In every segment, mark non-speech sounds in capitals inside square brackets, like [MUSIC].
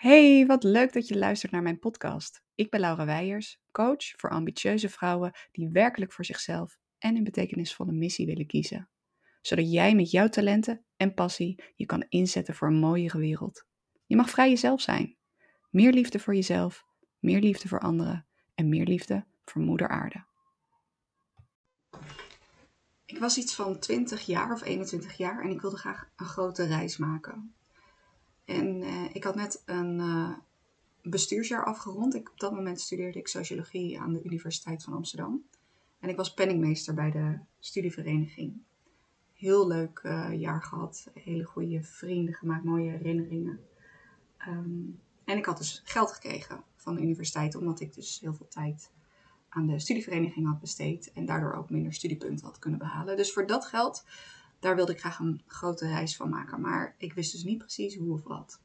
Hey, wat leuk dat je luistert naar mijn podcast. Ik ben Laura Weijers, coach voor ambitieuze vrouwen die werkelijk voor zichzelf en een betekenisvolle missie willen kiezen. Zodat jij met jouw talenten en passie je kan inzetten voor een mooiere wereld. Je mag vrij jezelf zijn. Meer liefde voor jezelf, meer liefde voor anderen en meer liefde voor Moeder Aarde. Ik was iets van 20 jaar of 21 jaar en ik wilde graag een grote reis maken. En uh, ik had net een uh, bestuursjaar afgerond. Op dat moment studeerde ik sociologie aan de Universiteit van Amsterdam. En ik was penningmeester bij de studievereniging. Heel leuk uh, jaar gehad. Hele goede vrienden gemaakt, mooie herinneringen. Um, en ik had dus geld gekregen van de universiteit, omdat ik dus heel veel tijd aan de studievereniging had besteed. En daardoor ook minder studiepunten had kunnen behalen. Dus voor dat geld daar wilde ik graag een grote reis van maken. Maar ik wist dus niet precies hoe of wat.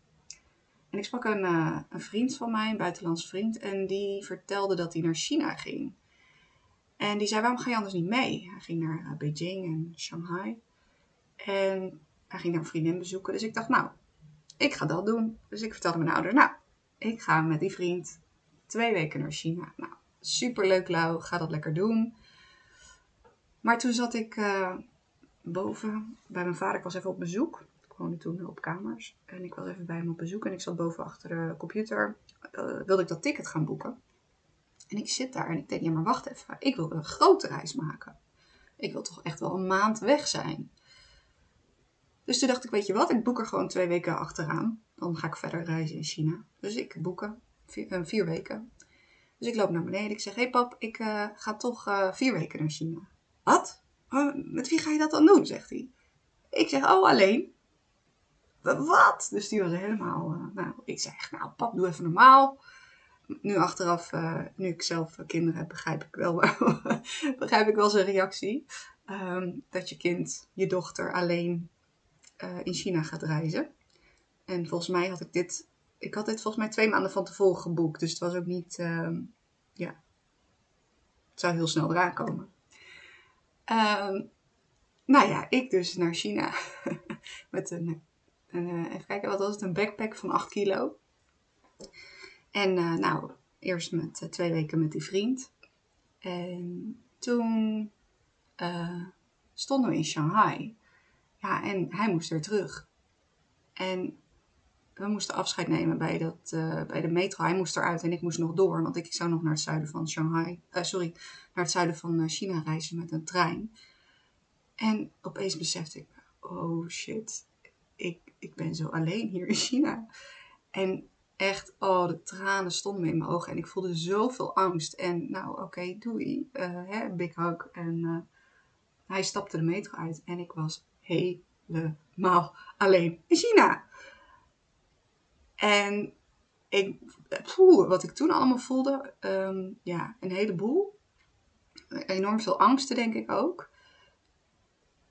En ik sprak een, uh, een vriend van mij, een buitenlands vriend, en die vertelde dat hij naar China ging. En die zei, waarom ga je anders niet mee? Hij ging naar uh, Beijing en Shanghai. En hij ging naar een vriendin bezoeken. Dus ik dacht, nou, ik ga dat doen. Dus ik vertelde mijn ouders, nou, ik ga met die vriend twee weken naar China. Nou, superleuk Lau, ga dat lekker doen. Maar toen zat ik... Uh, boven bij mijn vader. Ik was even op bezoek. Ik woonde toen op kamers. En ik was even bij hem op bezoek. En ik zat boven achter de computer. Uh, wilde ik dat ticket gaan boeken. En ik zit daar en ik denk, ja maar wacht even. Ik wil een grote reis maken. Ik wil toch echt wel een maand weg zijn. Dus toen dacht ik, weet je wat, ik boek er gewoon twee weken achteraan. Dan ga ik verder reizen in China. Dus ik boeken vier, uh, vier weken. Dus ik loop naar beneden. Ik zeg, hé hey pap, ik uh, ga toch vier weken naar China. Wat? Oh, met wie ga je dat dan doen? zegt hij. Ik zeg, oh, alleen. Wat? Dus die was helemaal. Uh, nou, ik zeg, nou, pap, doe even normaal. Nu achteraf, uh, nu ik zelf kinderen heb, begrijp ik wel, [LAUGHS] begrijp ik wel zijn reactie. Um, dat je kind, je dochter, alleen in China gaat reizen. En volgens mij had ik dit. Ik had dit volgens mij twee maanden van tevoren geboekt. Dus het was ook niet. Uh, ja. Het zou heel snel eraan komen. Um, nou ja, ik dus naar China. [LAUGHS] Met een, een, eh, even kijken, wat was het? Een backpack van 8 kilo. En uh, nou, eerst met uh, twee weken met die vriend. En toen stonden we in Shanghai. Ja, en hij moest weer terug. En we moesten afscheid nemen bij, dat, bij de metro. Hij moest eruit en ik moest nog door, want ik zou nog naar het zuiden van Shanghai, sorry, naar het zuiden van China reizen met een trein. En opeens besefte ik, oh shit, ik, ik ben zo alleen hier in China. En echt, oh, de tranen stonden in mijn ogen en ik voelde zoveel angst. En nou, oké, doei, uh, hè, big hug. En hij stapte de metro uit en ik was helemaal alleen in China. En ik, poeh, wat ik toen allemaal voelde, um, ja, een heleboel. Enorm veel angsten, denk ik ook.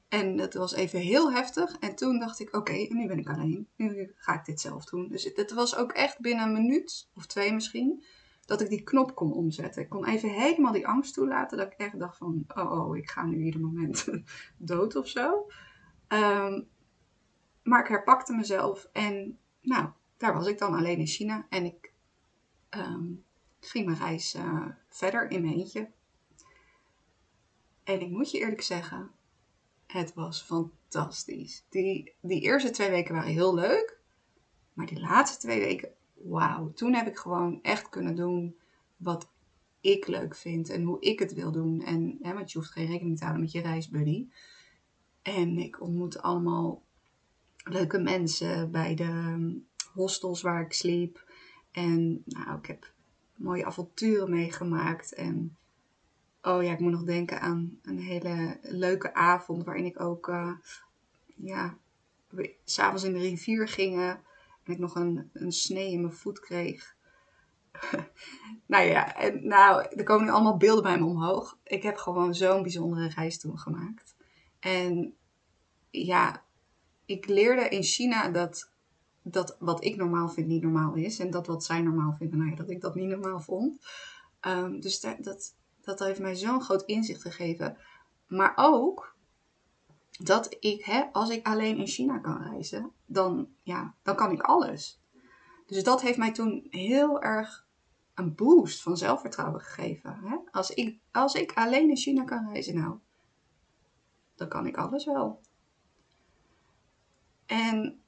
En dat was even heel heftig. En toen dacht ik, oké, nu ben ik alleen. Nu ga ik dit zelf doen. Dus het was ook echt binnen een minuut, of twee misschien, dat ik die knop kon omzetten. Ik kon even helemaal die angst toelaten. Dat ik echt dacht van, oh, oh ik ga nu ieder moment [LAUGHS] dood of zo. Um, maar ik herpakte mezelf. En nou, daar was ik dan alleen in China. En ik um, ging mijn reis uh, verder in mijn eentje. En ik moet je eerlijk zeggen, het was fantastisch. Die, die eerste twee weken waren heel leuk. Maar die laatste twee weken, wauw. Toen heb ik gewoon echt kunnen doen wat ik leuk vind en hoe ik het wil doen. En, hè, want je hoeft geen rekening te houden met je reisbuddy. En ik ontmoette allemaal leuke mensen bij de hostels waar ik sliep. En nou, ik heb mooie avonturen meegemaakt. En Oh ja, ik moet nog denken aan een hele leuke avond waarin ik ook, uh, ja, s'avonds in de rivier gingen en ik nog een, een snee in mijn voet kreeg. [LAUGHS] nou ja, en, nou, er komen nu allemaal beelden bij me omhoog. Ik heb gewoon zo'n bijzondere reis toen gemaakt. En ja, ik leerde in China dat, dat wat ik normaal vind niet normaal is. En dat wat zij normaal vinden, nou ja, dat ik dat niet normaal vond. Um, dus dat, dat, dat heeft mij zo'n groot inzicht gegeven. Maar ook dat ik, hè, als ik alleen in China kan reizen, dan, ja, dan kan ik alles. Dus dat heeft mij toen heel erg een boost van zelfvertrouwen gegeven. Hè? Als, ik, als ik alleen in China kan reizen, nou, dan kan ik alles wel. En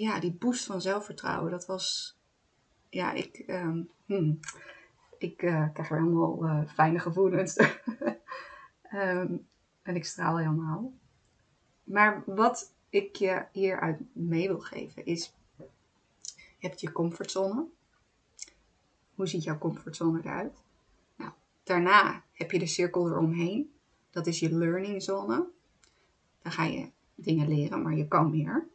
ja, die boost van zelfvertrouwen, dat was, ja, ik, ehm, hmm, ik uh, krijg er helemaal uh, fijne gevoelens. um, [LAUGHS] en ik straal helemaal. Maar wat ik je hieruit mee wil geven is, je hebt je comfortzone. Hoe ziet jouw comfortzone eruit? Nou, daarna heb je de cirkel eromheen. Dat is je learning zone. Dan ga je dingen leren, maar je kan meer.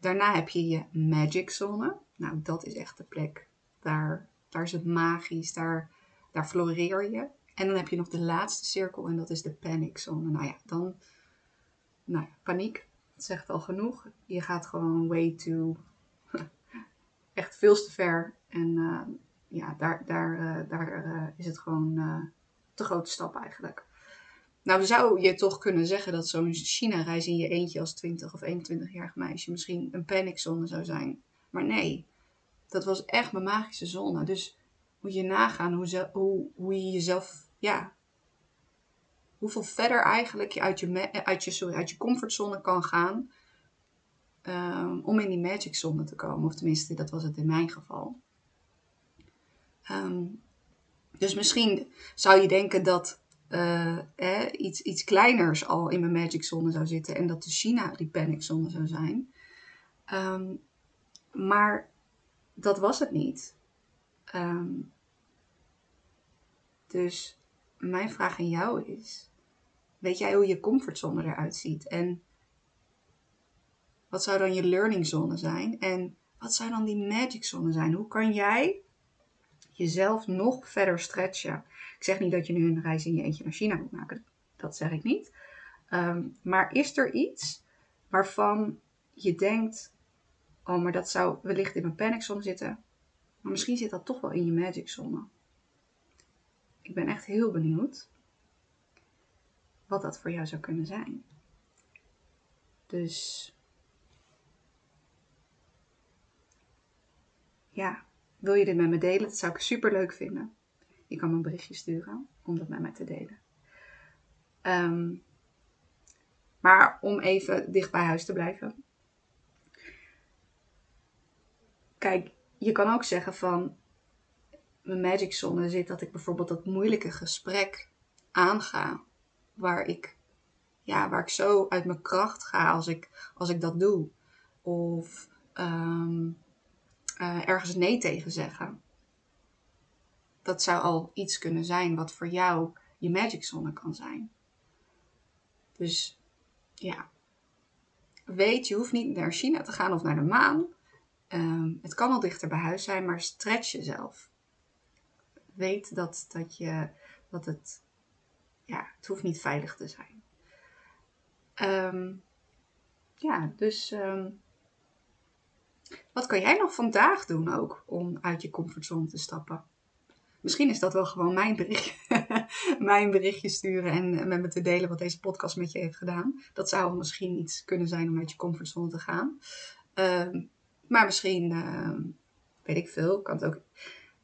Daarna heb je je magic zone. Nou, dat is echt de plek. Daar, daar is het magisch, daar, daar floreer je. En dan heb je nog de laatste cirkel en dat is de panic zone. Nou ja, dan, nou ja, paniek, dat zegt al genoeg. Je gaat gewoon way too, [LAUGHS] echt veel te ver. En uh, ja, daar, daar, uh, daar uh, is het gewoon te grote stap eigenlijk. Nou zou je toch kunnen zeggen dat zo'n China-reis in je eentje als 20 of 21-jarig meisje misschien een paniczone zou zijn. Maar nee, dat was echt mijn magische zone. Dus moet je nagaan hoe, hoe, je jezelf, ja, hoeveel verder eigenlijk je uit je, uit je, sorry, uit je comfortzone kan gaan um, om in die magic zone te komen. Of tenminste, dat was het in mijn geval. Um, dus misschien zou je denken dat uh, eh, iets, iets kleiners al in mijn magic zone zou zitten en dat de China die panic zone zou zijn. Um, maar dat was het niet. Um, dus mijn vraag aan jou is: weet jij hoe je comfortzone eruit ziet? En wat zou dan je learning zone zijn? En wat zou dan die magic zone zijn? Hoe kan jij jezelf nog verder stretchen? Ik zeg niet dat je nu een reis in je eentje naar China moet maken. Dat zeg ik niet. Um, maar is er iets waarvan je denkt: oh, maar dat zou wellicht in mijn panic zone zitten. Maar misschien zit dat toch wel in je magic zone. Ik ben echt heel benieuwd wat dat voor jou zou kunnen zijn. Dus ja, wil je dit met me delen? Dat zou ik super leuk vinden. Je kan me een berichtje sturen om dat met mij te delen. Um, maar om even dicht bij huis te blijven. Kijk, je kan ook zeggen van mijn magic zone zit dat ik bijvoorbeeld dat moeilijke gesprek aanga. Waar ik, ja, waar ik zo uit mijn kracht ga als ik, als ik dat doe. Of um, uh, ergens nee tegen zeggen dat zou al iets kunnen zijn wat voor jou je magic zone kan zijn. Dus ja, weet, je hoeft niet naar China te gaan of naar de maan. Um, het kan al dichter bij huis zijn, maar stretch jezelf. Weet dat, dat, je, dat het, ja, het hoeft niet veilig te zijn. Um, ja, dus um, wat kan jij nog vandaag doen ook om uit je comfortzone te stappen? Misschien is dat wel gewoon mijn berichtje, [LAUGHS] mijn berichtje sturen en eh, met me te delen wat deze podcast met je heeft gedaan. Dat zou misschien iets kunnen zijn om uit je comfortzone te gaan. Uh, maar misschien, uh, weet ik veel, kan het ook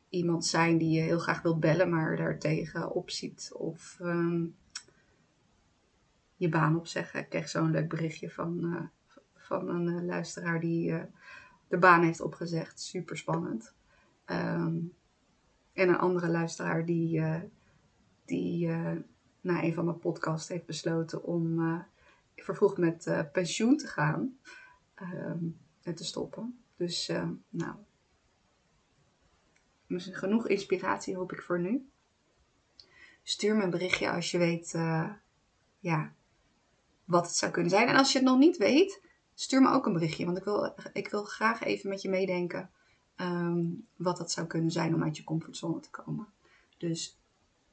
iemand zijn die je heel graag wilt bellen, maar daartegen opziet. Of um, je baan opzeggen. Ik kreeg zo'n leuk berichtje van, uh, van een uh, luisteraar die de baan heeft opgezegd. Super spannend. Um, en een andere luisteraar die, uh, die uh, na een van mijn podcasts heeft besloten om uh, met pensioen te gaan ehm, en te stoppen. Dus nou, genoeg inspiratie hoop ik voor nu. Stuur me een berichtje als je weet ja, wat het zou kunnen zijn. En als je het nog niet weet, stuur me ook een berichtje. Want ik wil, ik wil graag even met je meedenken um, wat dat zou kunnen zijn om uit je comfortzone te komen. Dus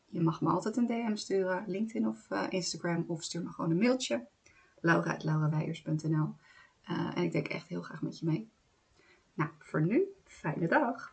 je mag me altijd een DM sturen, LinkedIn of uh, Instagram, of stuur me gewoon een mailtje. laura.lauraweijers.nl uh, En ik denk echt heel graag met je mee. Nou, voor nu, fijne dag!